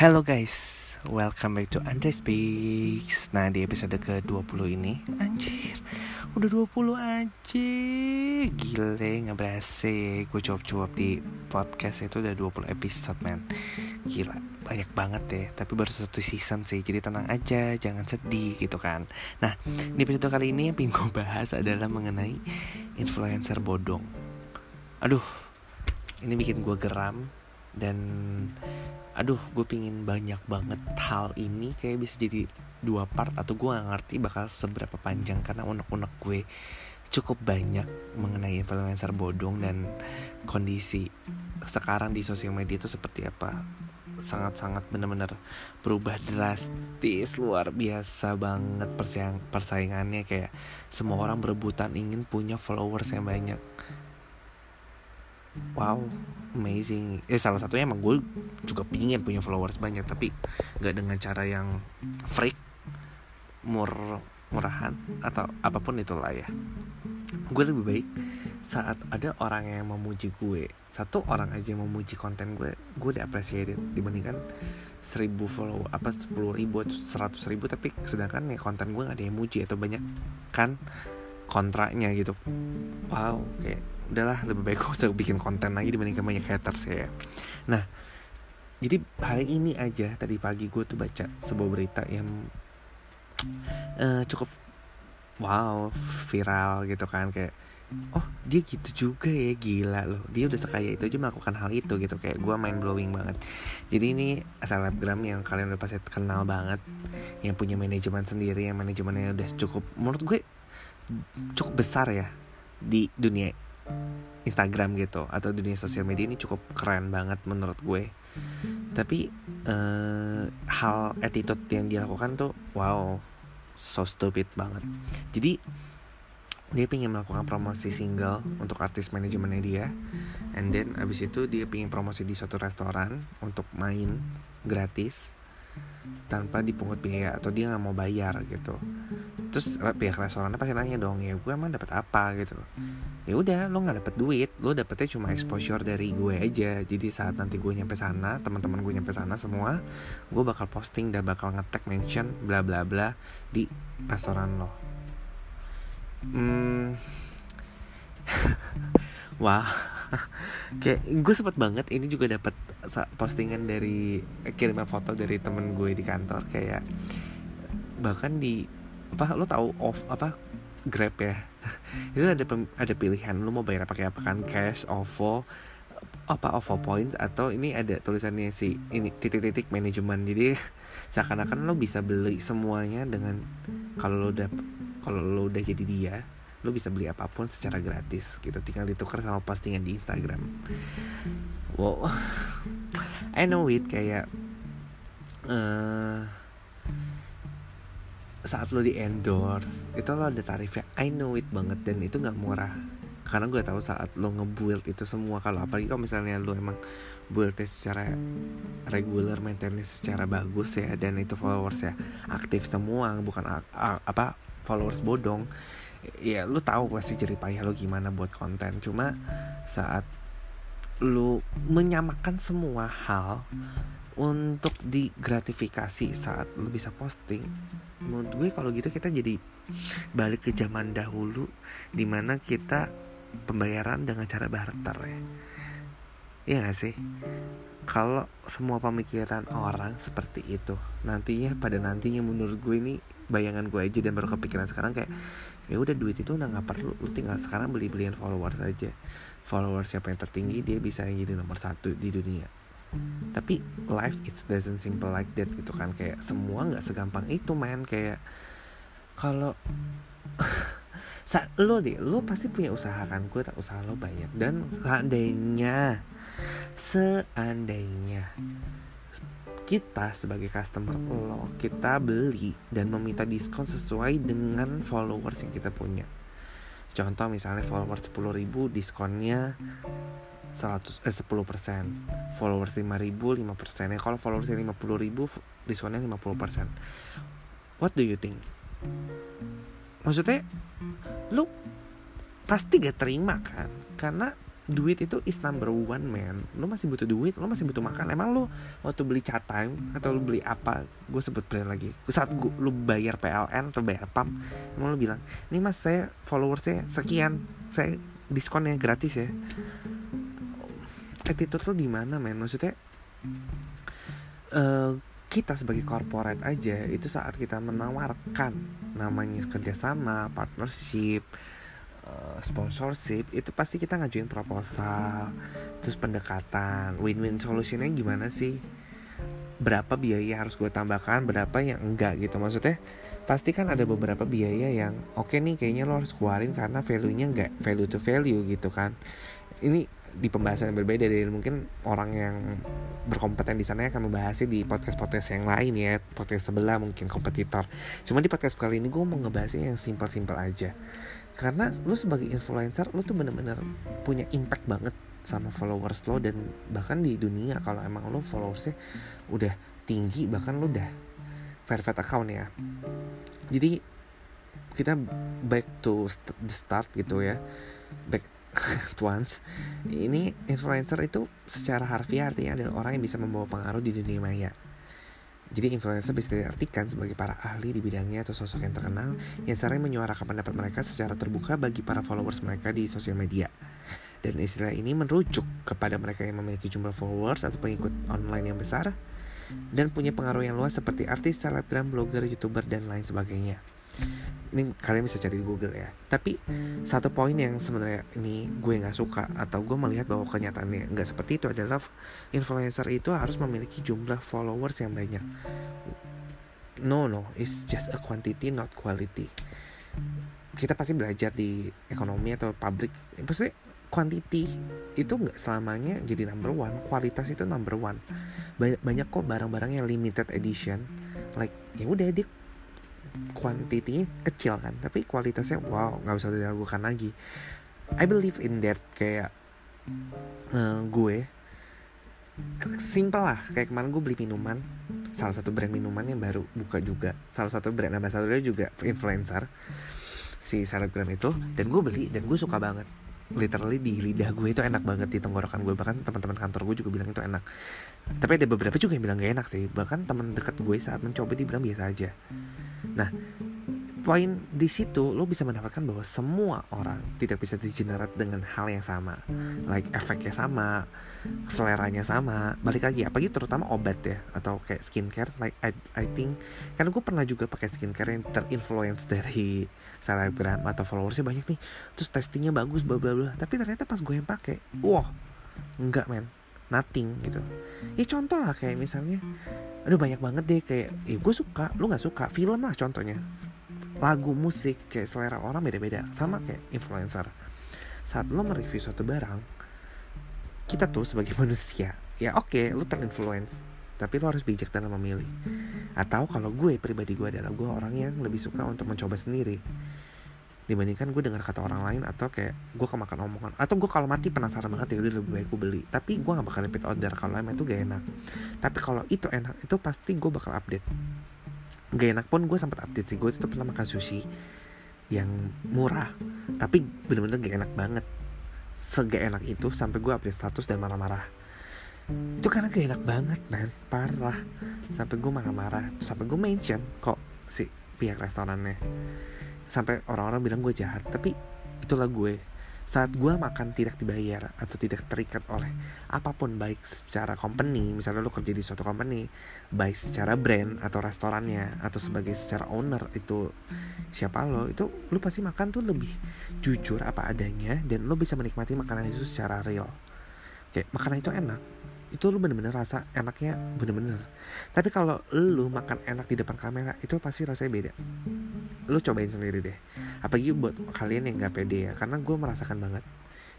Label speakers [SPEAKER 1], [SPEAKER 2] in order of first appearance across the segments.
[SPEAKER 1] Hello guys, welcome back to Andre Speaks. Nah di episode ke-20 ini Anjir, udah 20 aja Gile, gak berasa Gue cuap-cuap di podcast itu udah 20 episode man. Gila, banyak banget ya Tapi baru satu season sih, jadi tenang aja Jangan sedih gitu kan. Nah, di episode kali ini yang pengen gue bahas adalah mengenai Influencer bodong. Aduh, ini bikin gue geram dan aduh gue pingin banyak banget hal ini kayak bisa jadi dua part atau gue gak ngerti bakal seberapa panjang karena unek-unek gue cukup banyak mengenai influencer bodong dan kondisi sekarang di sosial media itu seperti apa. Sangat-sangat benar-benar berubah drastis luar biasa banget persaing persaingannya. Kayak semua orang berebutan ingin punya followers yang banyak wow amazing. Eh salah satunya emang gue juga pingin punya followers banyak tapi nggak dengan cara yang freak mur murahan atau apa pun itulah ya. Gue lebih baik saat ada orang yang memuji gue. Satu orang aja yang memuji konten gue gue udah appreciated dibandingkan seribu follow apa sepuluh ribu atau seratus ribu tapi sedangkan ya konten gue gak ada yang muji atau banyak kan kontraknya gitu. Wow kayak udahlah lebih baik gue usah bikin konten lagi dibandingkan banyak haters ya. Nah jadi hari ini aja tadi pagi gue tuh baca sebuah berita yang uh, cukup wow viral gitu kan kayak oh dia gitu juga ya gila loh. Dia udah sekaya itu aja melakukan hal itu gitu. Kayak gue main blowing banget. Jadi ini selebgram yang kalian udah pasti kenal banget yang punya manajemen sendiri yang manajemennya udah cukup menurut gue cukup besar ya di dunia Instagram gitu atau dunia sosial media ini cukup keren banget menurut gue. Tapi uh, hal attitude yang dilakukan tuh wow so stupid banget. Jadi dia pengen melakukan promosi single untuk artis manajemennya dia. And then abis itu dia pengen promosi di suatu restoran untuk main gratis tanpa dipungut biaya atau dia nggak mau bayar gitu terus pihak restorannya pasti nanya dong ya gue emang dapat apa? Gitu ya udah lo nggak dapet duit lo dapetnya cuma exposure dari gue aja. Jadi saat nanti gue nyampe sana teman-teman gue nyampe sana semua gue bakal posting dan bakal ngetek mention bla bla bla di restoran lo. Hmm. Wah. Kayak gue sempet banget ini juga dapat postingan dari kiriman foto dari temen gue di kantor. Kayak bahkan di apa lo tahu off apa grab ya? Itu ada ada pilihan lo mau bayar pakai apa kan? Cash ovo apa OVO points atau ini ada tulisannya si ini titik-titik manajemen. Jadi seakan-akan lo bisa beli semuanya dengan kalau lo udah kalau lo udah jadi dia lo bisa beli apa pun secara gratis gitu. Tinggal ditukar sama postingan di Instagram. Wow. I know it kayak uh, saat lo di endorse itu lo ada tarifnya. I know it banget dan itu nggak murah. Karena gue tahu saat lo ngebuild itu semua kalau apalagi kalau misalnya lo emang buildnya secara regular maintenance secara bagus ya dan itu followers ya aktif semua bukan apa followers bodong ya lu tahu pasti jerih payah lu gimana buat konten. Cuma saat lu menyamakan semua hal untuk digratifikasi saat lu bisa posting. Menurut gue kalau gitu kita jadi balik ke zaman dahulu di mana kita pembayaran dengan cara barter ya. Iya gak sih? Kalau semua pemikiran orang seperti itu Nantinya pada nantinya menurut gue ini bayangan gue aja dan baru kepikiran sekarang kayak ya udah duit itu udah nggak perlu lu tinggal sekarang beli belian followers aja. Followers siapa yang tertinggi dia bisa jadi nomor satu di dunia tapi life it doesn't simple like that gitu kan. Kayak semua nggak segampang itu man. Kayak kalau saat lo deh lo pasti punya usaha kan? Gue tak usaha lo banyak. Dan seandainya seandainya kita sebagai customer lo kita beli dan meminta diskon sesuai dengan followers yang kita punya. Contoh misalnya followers 10 ribu diskonnya 100 eh 10 persen. Followers 5 ribu 5 persen. Ya kalau followers 50 ribu diskonnya 50 persen. What do you think? Maksudnya lu pasti gak terima kan? Karena duit itu is number one man. Lo masih butuh duit lo masih butuh makan. Emang lo waktu beli chat time atau lo beli apa gue sebut brand lagi. Saat gue lo bayar PLN atau bayar pam emang lo bilang ini mas saya followersnya sekian. Saya diskonnya gratis ya attitude lo di mana men? Maksudnya uh, kita sebagai corporate aja itu saat kita menawarkan namanya kerjasama partnership Eh, sponsorship itu pasti kita ngajuin proposal. Terus pendekatan win-win solutionnya gimana sih? Berapa biaya harus gue tambahkan berapa yang enggak gitu. Maksudnya pasti kan ada beberapa biaya yang oke okay nih kayaknya lo harus keluarin karena value nya enggak value to value gitu kan. Ini di pembahasan yang berbeda dari mungkin orang yang berkompeten di sana akan membahasnya di podcast-podcast yang lain ya podcast sebelah mungkin kompetitor. Cuma di podcast kali ini gue mau ngebahasnya yang simpel-simpel aja. Karena lu sebagai influencer lu tuh bener-bener punya impact banget sama followers lo dan bahkan di dunia kalau emang lo followersnya udah tinggi bahkan lo udah verified account ya. Jadi kita back to the start gitu ya. Back once ini influencer itu secara harfiah artinya adalah orang yang bisa membawa pengaruh di dunia maya. Jadi influencer bisa diartikan sebagai para ahli di bidangnya atau sosok yang terkenal yang sering menyuarakan pendapat mereka secara terbuka bagi para followers mereka di sosial media. Dan istilah ini merujuk kepada mereka yang memiliki jumlah followers atau pengikut online yang besar dan punya pengaruh yang luas seperti artis, selebgram, blogger, youtuber, dan lain sebagainya ini kalian bisa cari di Google ya. Tapi satu poin yang sebenarnya ini gue nggak suka atau gue melihat bahwa kenyataannya nggak seperti itu adalah influencer itu harus memiliki jumlah followers yang banyak. No no it's just a quantity not quality. Kita pasti belajar di ekonomi atau pabrik pasti quantity itu nggak selamanya jadi number one kualitas itu number one. Banyak, banyak kok barang-barang yang limited edition. Like ya udah dia kuantitinya kecil kan tapi kualitasnya wow nggak usah diragukan lagi. I believe in that kayak uh, gue simple lah kayak kemarin gue beli minuman salah satu brand minuman yang baru buka juga salah satu brand ambassadornya juga influencer si selebgram itu dan gue beli dan gue suka banget. Literally di lidah gue itu enak banget di tenggorokan gue bahkan teman-teman kantor gue juga bilang itu enak. Tapi ada beberapa juga yang bilang gak enak sih bahkan teman dekat gue saat mencoba dia bilang biasa aja nah poin di situ lo bisa mendapatkan bahwa semua orang tidak bisa digenerate dengan hal yang sama. Like efeknya sama seleranya sama balik lagi apalagi terutama obat ya atau kayak skincare like I, I think karena gue pernah juga pakai skincare yang terinfluence dari selebgram atau followersnya banyak nih terus testingnya bagus bla bla bla. Tapi ternyata pas gue yang pakai wah enggak men nothing gitu. Ya contoh lah kayak misalnya aduh banyak banget deh kayak eh gue suka lu nggak suka film lah contohnya. Lagu musik kayak selera orang beda-beda sama kayak influencer. Saat lo mereview suatu barang kita tuh sebagai manusia ya oke okay, lo terinfluence tapi lo harus bijak dalam memilih. Atau kalau gue pribadi gue adalah gue orang yang lebih suka untuk mencoba sendiri dibandingkan gue dengar kata orang lain atau kayak gue kemakan omongan. Atau gue kalau mati penasaran banget ya lebih baik gue beli. Tapi gue gak bakal repeat order kalau emang itu gak enak. Tapi kalau itu enak itu pasti gue bakal update. Gak enak pun gue sempat update sih. Gue itu pernah makan sushi yang murah tapi bener-bener gak enak banget. Sega enak itu sampai gue update status dan marah-marah. Itu karena gak enak banget man parah. Sampai gue marah-marah. Sampai gue mention kok si pihak restorannya sampai orang-orang bilang gue jahat tapi itulah gue. Saat gue makan tidak dibayar atau tidak terikat oleh apa pun baik secara company misalnya lo kerja di suatu company baik secara brand atau restorannya atau sebagai secara owner itu siapa lo itu lo pasti makan tuh lebih jujur apa adanya dan lo bisa menikmati makanan itu secara real. Kayak makanan itu enak itu lu bener-bener rasa enaknya bener-bener. Tapi kalau lu makan enak di depan kamera itu pasti rasanya beda. Lu cobain sendiri deh. Apalagi buat kalian yang gak pede ya karena gue merasakan banget.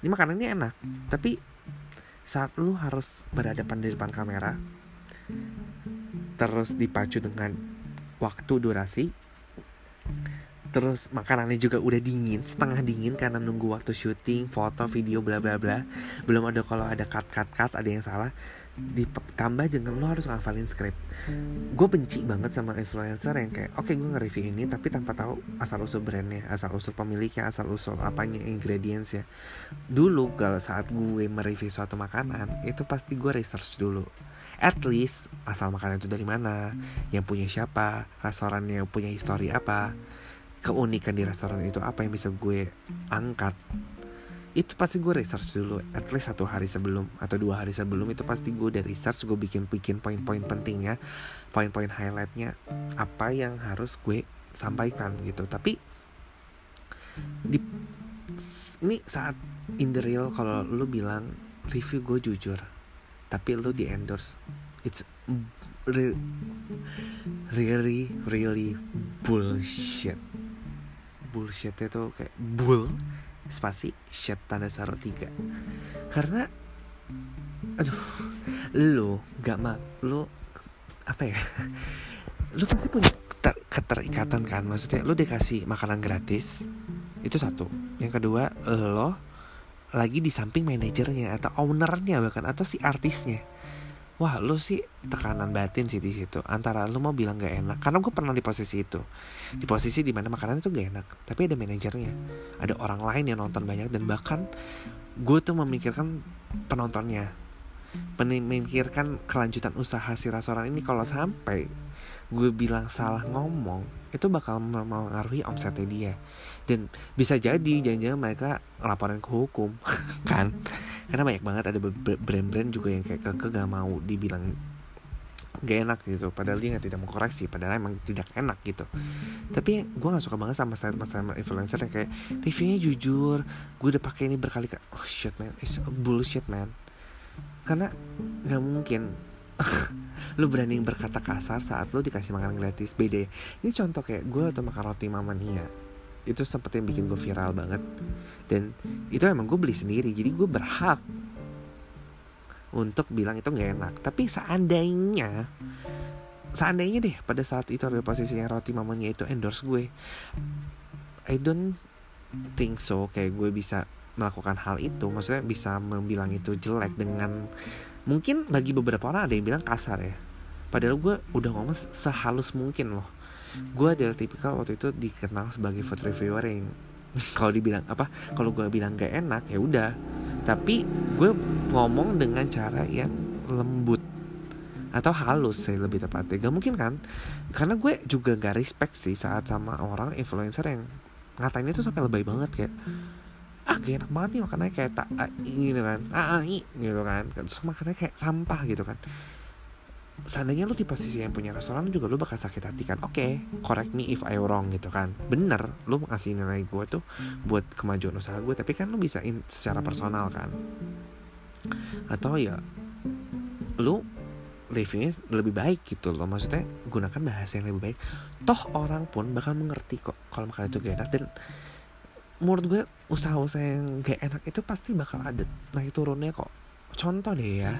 [SPEAKER 1] Ini makanannya enak tapi saat lu harus berhadapan di depan kamera terus dipacu dengan waktu durasi terus makanannya juga udah dingin setengah dingin karena nunggu waktu syuting foto video bla bla bla. Belum ada kalau ada cut cut cut ada yang salah ditambah dengan lo harus ngafalin skrip. Gue benci banget sama influencer yang kayak oke okay, gue nge-review ini tapi tanpa tahu asal usul brandnya asal usul pemiliknya asal usul apanya ingredients ya dulu kalau saat gue mereview suatu makanan itu pasti gue research dulu. At least asal makanan itu dari mana yang punya siapa restorannya punya histori apa keunikan di restoran itu apa yang bisa gue angkat itu pasti gue research dulu. At least satu hari sebelum atau dua hari sebelum itu pasti gue udah research gue bikin bikin poin-poin pentingnya poin-poin highlightnya apa yang harus gue sampaikan gitu. Tapi di ini saat in the real kalau lu bilang review gue jujur tapi lu di endorse it's re really really bullshit bullshitnya tuh kayak bull spasi shit tanda seru tiga. Karena aduh lu gak mak lu apa ya? Lu pasti punya keter, keterikatan kan? Maksudnya lu dikasih makanan gratis itu satu. Yang kedua lo lagi di samping manajernya atau ownernya bahkan atau si artisnya wah lu sih tekanan batin sih di situ. Antara lu mau bilang gak enak. Karena gue pernah di posisi itu. Di posisi di mana makanan itu gak enak tapi ada manajernya. Ada orang lain yang nonton banyak dan bahkan gue tuh memikirkan penontonnya. Memikirkan kelanjutan usaha si restoran ini. Kalau sampai gue bilang salah ngomong itu bakal mempengaruhi omsetnya dia dan bisa jadi jangan-jangan mereka laporan ke hukum kan? Karena banyak banget ada brand-brand juga yang kayak keke gak mau dibilang gak enak gitu. Padahal dia nggak tidak mau koreksi padahal emang tidak enak gitu. Tapi gue nggak suka banget sama statement sama influencer yang kayak reviewnya jujur gue udah pakai ini berkali kali oh shit man. It's bullshit man. Karena nggak mungkin. Lu berani berkata kasar saat lu dikasih makanan gratis. Beda ini contoh kayak gue atau makan roti mama Nia itu sempet yang bikin gue viral banget. Dan itu emang gue beli sendiri jadi gue berhak untuk bilang itu nggak enak. Tapi seandainya seandainya deh pada saat itu ada posisinya roti mamanya itu endorse gue I don't think so kayak gue bisa melakukan hal itu. Maksudnya bisa membilang itu jelek dengan mungkin bagi beberapa orang ada yang bilang kasar ya. Padahal gue udah ngomong sehalus mungkin loh gue adalah tipikal waktu itu dikenal sebagai food reviewer yang kalau dibilang apa kalau gue bilang gak enak ya udah. Tapi gue ngomong dengan cara yang lembut atau halus saya lebih tepatnya. Gak mungkin kan? Karena gue juga gak respect sih saat sama orang influencer yang ngatain itu sampai lebay banget kayak ah gak enak banget nih makannya kayak tak gitu kan. Ah, ah gitu kan. Terus makannya kayak sampah gitu kan seandainya lu di posisi yang punya restoran juga lu bakal sakit hati kan? Oke okay, correct me if I wrong gitu kan. Bener lu ngasih nilai gue tuh buat kemajuan usaha gue tapi kan lu bisa in, secara personal kan. Atau ya lu reviewnya lebih baik gitu loh. Maksudnya gunakan bahasa yang lebih baik. Toh orang pun bakal mengerti kok kalau makan itu gak enak. Dan menurut gue usaha-usaha yang gak enak itu pasti bakal ada. Naik turunnya kok contoh deh ya.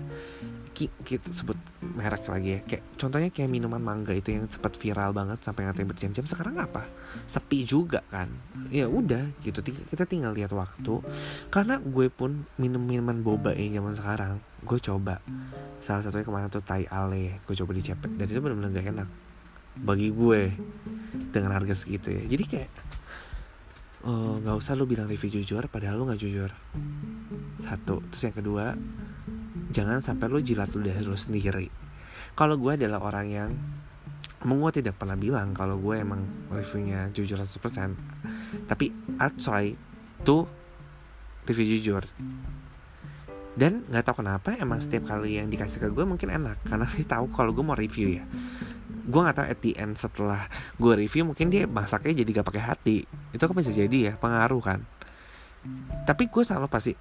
[SPEAKER 1] Kita sebut merek lagi ya. Kayak contohnya kayak minuman mangga itu yang sempat viral banget sampai ngantein berjam-jam sekarang apa? Sepi juga kan? Ya udah gitu. Kita tinggal lihat waktu. Karena gue pun minum minuman boba yang zaman sekarang gue coba. Salah satunya ke mana tuh Thai Ale gue coba di cepet dan itu benar-benar gak enak. Bagi gue dengan harga segitu ya. Jadi kayak oh, nggak usah lu bilang review jujur padahal lu nggak jujur. Satu. Terus yang kedua jangan sampai lu jilat lu dari lu sendiri. Kalau gue adalah orang yang Emang gue tidak pernah bilang kalau gue emang reviewnya jujur 100% Tapi I try to review jujur. Dan gak tahu kenapa emang setiap kali yang dikasih ke gue mungkin enak. Karena dia tahu kalau gue mau review ya gue nggak tahu at the end setelah gue review mungkin dia masaknya jadi gak pakai hati. Itu kan bisa jadi ya pengaruh kan. Tapi gue selalu pasti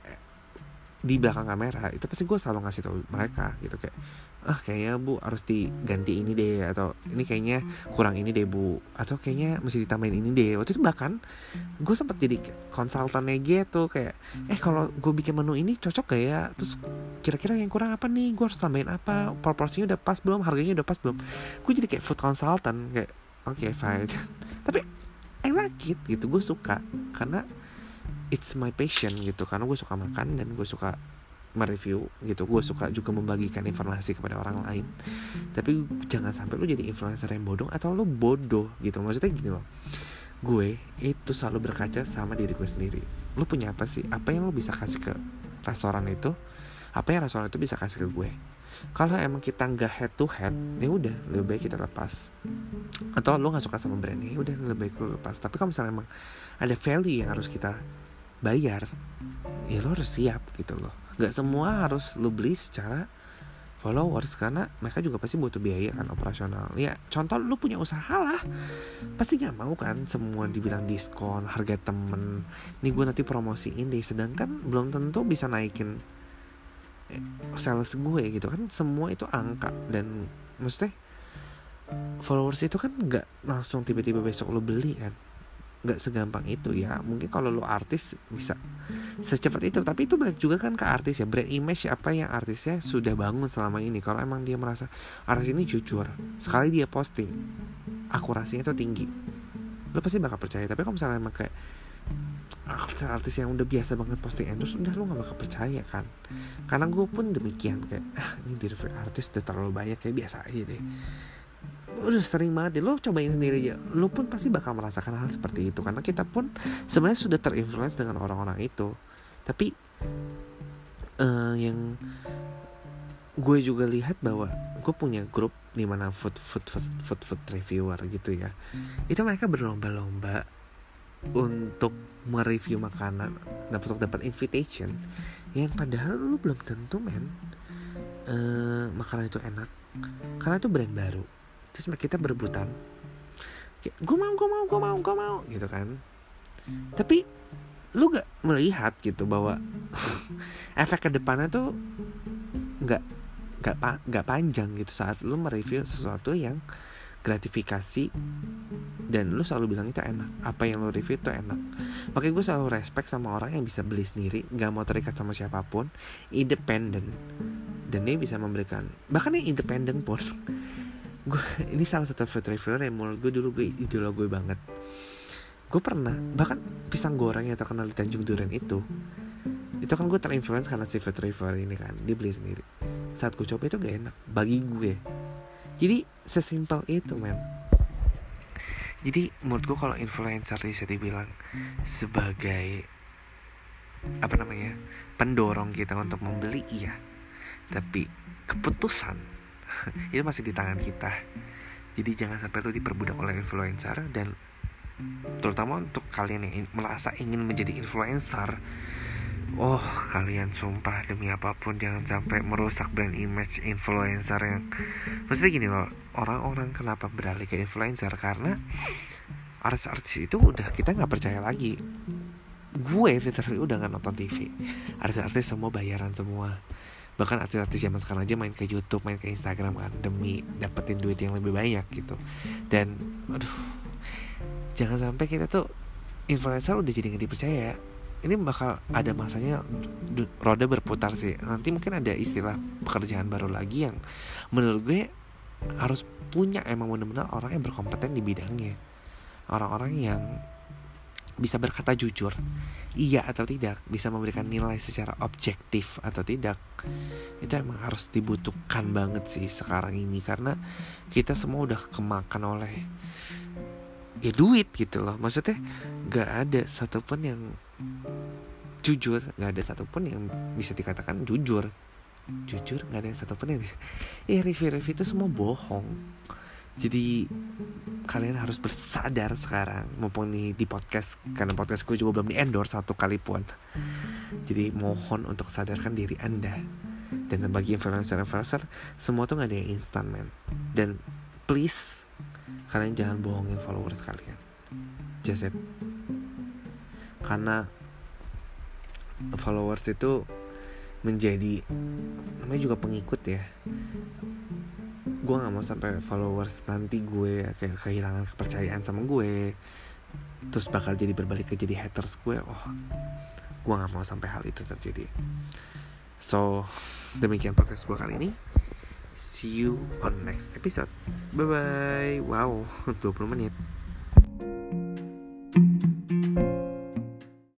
[SPEAKER 1] di belakang kamera itu pasti gue selalu ngasih tau mereka gitu. Kayak ah kayaknya bu harus diganti ini deh atau ini kayaknya kurang ini deh bu atau kayaknya mesti ditambahin ini deh. Waktu itu bahkan gue sempat jadi konsultannya gitu kayak eh kalau gue bikin menu ini cocok gak ya? Terus kira-kira yang kurang apa nih? Gue harus tambahin apa? Proporsinya udah pas belum? Harganya udah pas belum? Gue jadi kayak food consultant kayak oke okay, fine. Tapi I like it gitu. Gue suka karena it's my passion gitu. Karena gue suka makan dan gue suka mereview gitu. Gue suka juga membagikan informasi kepada orang lain. Tapi jangan sampai lu jadi influencer yang bodoh atau lu bodoh gitu. Maksudnya gini loh. Gue itu selalu berkaca sama diri gue sendiri. Lu punya apa sih? Apa yang lu bisa kasih ke restoran itu? Apa yang restoran itu bisa kasih ke gue? Kalau emang kita nggak head to head ya udah lebih baik kita lepas. Atau lu nggak suka sama brand ya udah lebih baik lu lepas. Tapi kalau misalnya emang ada value yang harus kita bayar ya lo harus siap gitu loh. Nggak semua harus lo beli secara followers karena mereka juga pasti butuh biaya kan operasional. Ya contoh lu punya usaha lah. Pasti nggak mau kan semua dibilang diskon harga temen. Ini gue nanti promosiin deh. Sedangkan belum tentu bisa naikin eh, sales gue gitu kan. Semua itu angka. Dan maksudnya followers itu kan nggak langsung tiba-tiba besok lo beli kan nggak segampang itu ya. Mungkin kalau lo artis bisa secepat itu. Tapi itu balik juga kan ke artis ya. Brand image apa yang artisnya sudah bangun selama ini. Kalau emang dia merasa artis ini jujur sekali dia posting akurasinya itu tinggi. Lo pasti bakal percaya. Tapi kalau misalnya emang kayak artis-artis yang udah biasa banget posting endorse udah lo gak bakal percaya kan. Karena gue pun demikian kayak ah ini di artis udah terlalu banyak kayak biasa aja deh udah sering banget deh. Lo cobain sendiri aja. Lo pun pasti bakal merasakan hal seperti itu. Karena kita pun sebenarnya sudah terinfluence dengan orang-orang itu. Tapi uh, yang gue juga lihat bahwa gue punya grup di mana food food food food food reviewer gitu ya. Itu mereka berlomba-lomba untuk mereview makanan dan untuk dapat invitation. Yang padahal lu belum tentu men uh, makanan itu enak. Karena itu brand baru terus kita berebutan. Gue mau gue mau gue mau gue mau gitu kan. Tapi lu gak melihat gitu bahwa efek ke depannya tuh nggak nggak pa, nggak panjang gitu saat lu mereview sesuatu yang gratifikasi dan lu selalu bilang itu enak. Apa yang lu review itu enak. Makanya gue selalu respect sama orang yang bisa beli sendiri nggak mau terikat sama siapa pun independen. Dan dia bisa memberikan bahkan yang independen pun gue ini salah satu food reviewer yang menurut gue dulu gue idola gue banget. Gue pernah bahkan pisang goreng yang terkenal di Tanjung Duren itu itu kan gue terinfluence karena si food reviewer ini kan dia beli sendiri. Saat gue coba itu gak enak bagi gue. Jadi sesimpel itu men. Jadi menurut gue kalau influencer bisa dibilang sebagai apa namanya pendorong kita untuk membeli iya. Tapi keputusan itu masih di tangan kita. Jadi jangan sampai itu diperbudak oleh influencer dan terutama untuk kalian yang merasa ingin menjadi influencer Oh kalian sumpah demi apa pun jangan sampai merusak brand image influencer yang Maksudnya gini loh Orang-orang kenapa beralih ke influencer? Karena artis-artis itu udah kita nggak percaya lagi. Gue literally udah nggak nonton TV Artis-artis semua bayaran semua bahkan artis-artis zaman sekarang aja main ke YouTube main ke Instagram kan demi dapetin duit yang lebih banyak gitu. Dan aduh jangan sampai kita tuh influencer udah jadi nggak dipercaya. Ini bakal ada masanya roda berputar sih. Nanti mungkin ada istilah pekerjaan baru lagi yang menurut gue harus punya emang benar-benar orang yang berkompeten di bidangnya. Orang-orang yang bisa berkata jujur iya atau tidak bisa memberikan nilai secara objektif atau tidak itu emang harus dibutuhkan banget sih sekarang ini karena kita semua udah kemakan oleh ya duit gitu loh. Maksudnya gak ada satupun yang jujur gak ada satupun yang bisa dikatakan jujur. Jujur gak ada satupun yang bisa ya review-review itu semua bohong jadi kalian harus bersadar sekarang. Mumpung nih di podcast karena podcast gue juga belum di endorse satu kali pun. Jadi mohon untuk sadarkan diri anda. Dan bagi influencer-influencer semua tuh gak ada yang instan man dan please kalian jangan bohongin followers kalian. Just it. Karena followers itu menjadi namanya juga pengikut ya gue nggak mau sampai followers nanti gue kayak kehilangan kepercayaan sama gue. Terus bakal jadi berbalik ke jadi haters gue oh. Gue nggak mau sampai hal itu terjadi. So demikian podcast gue kali ini. See you on next episode. Bye bye wow 20 menit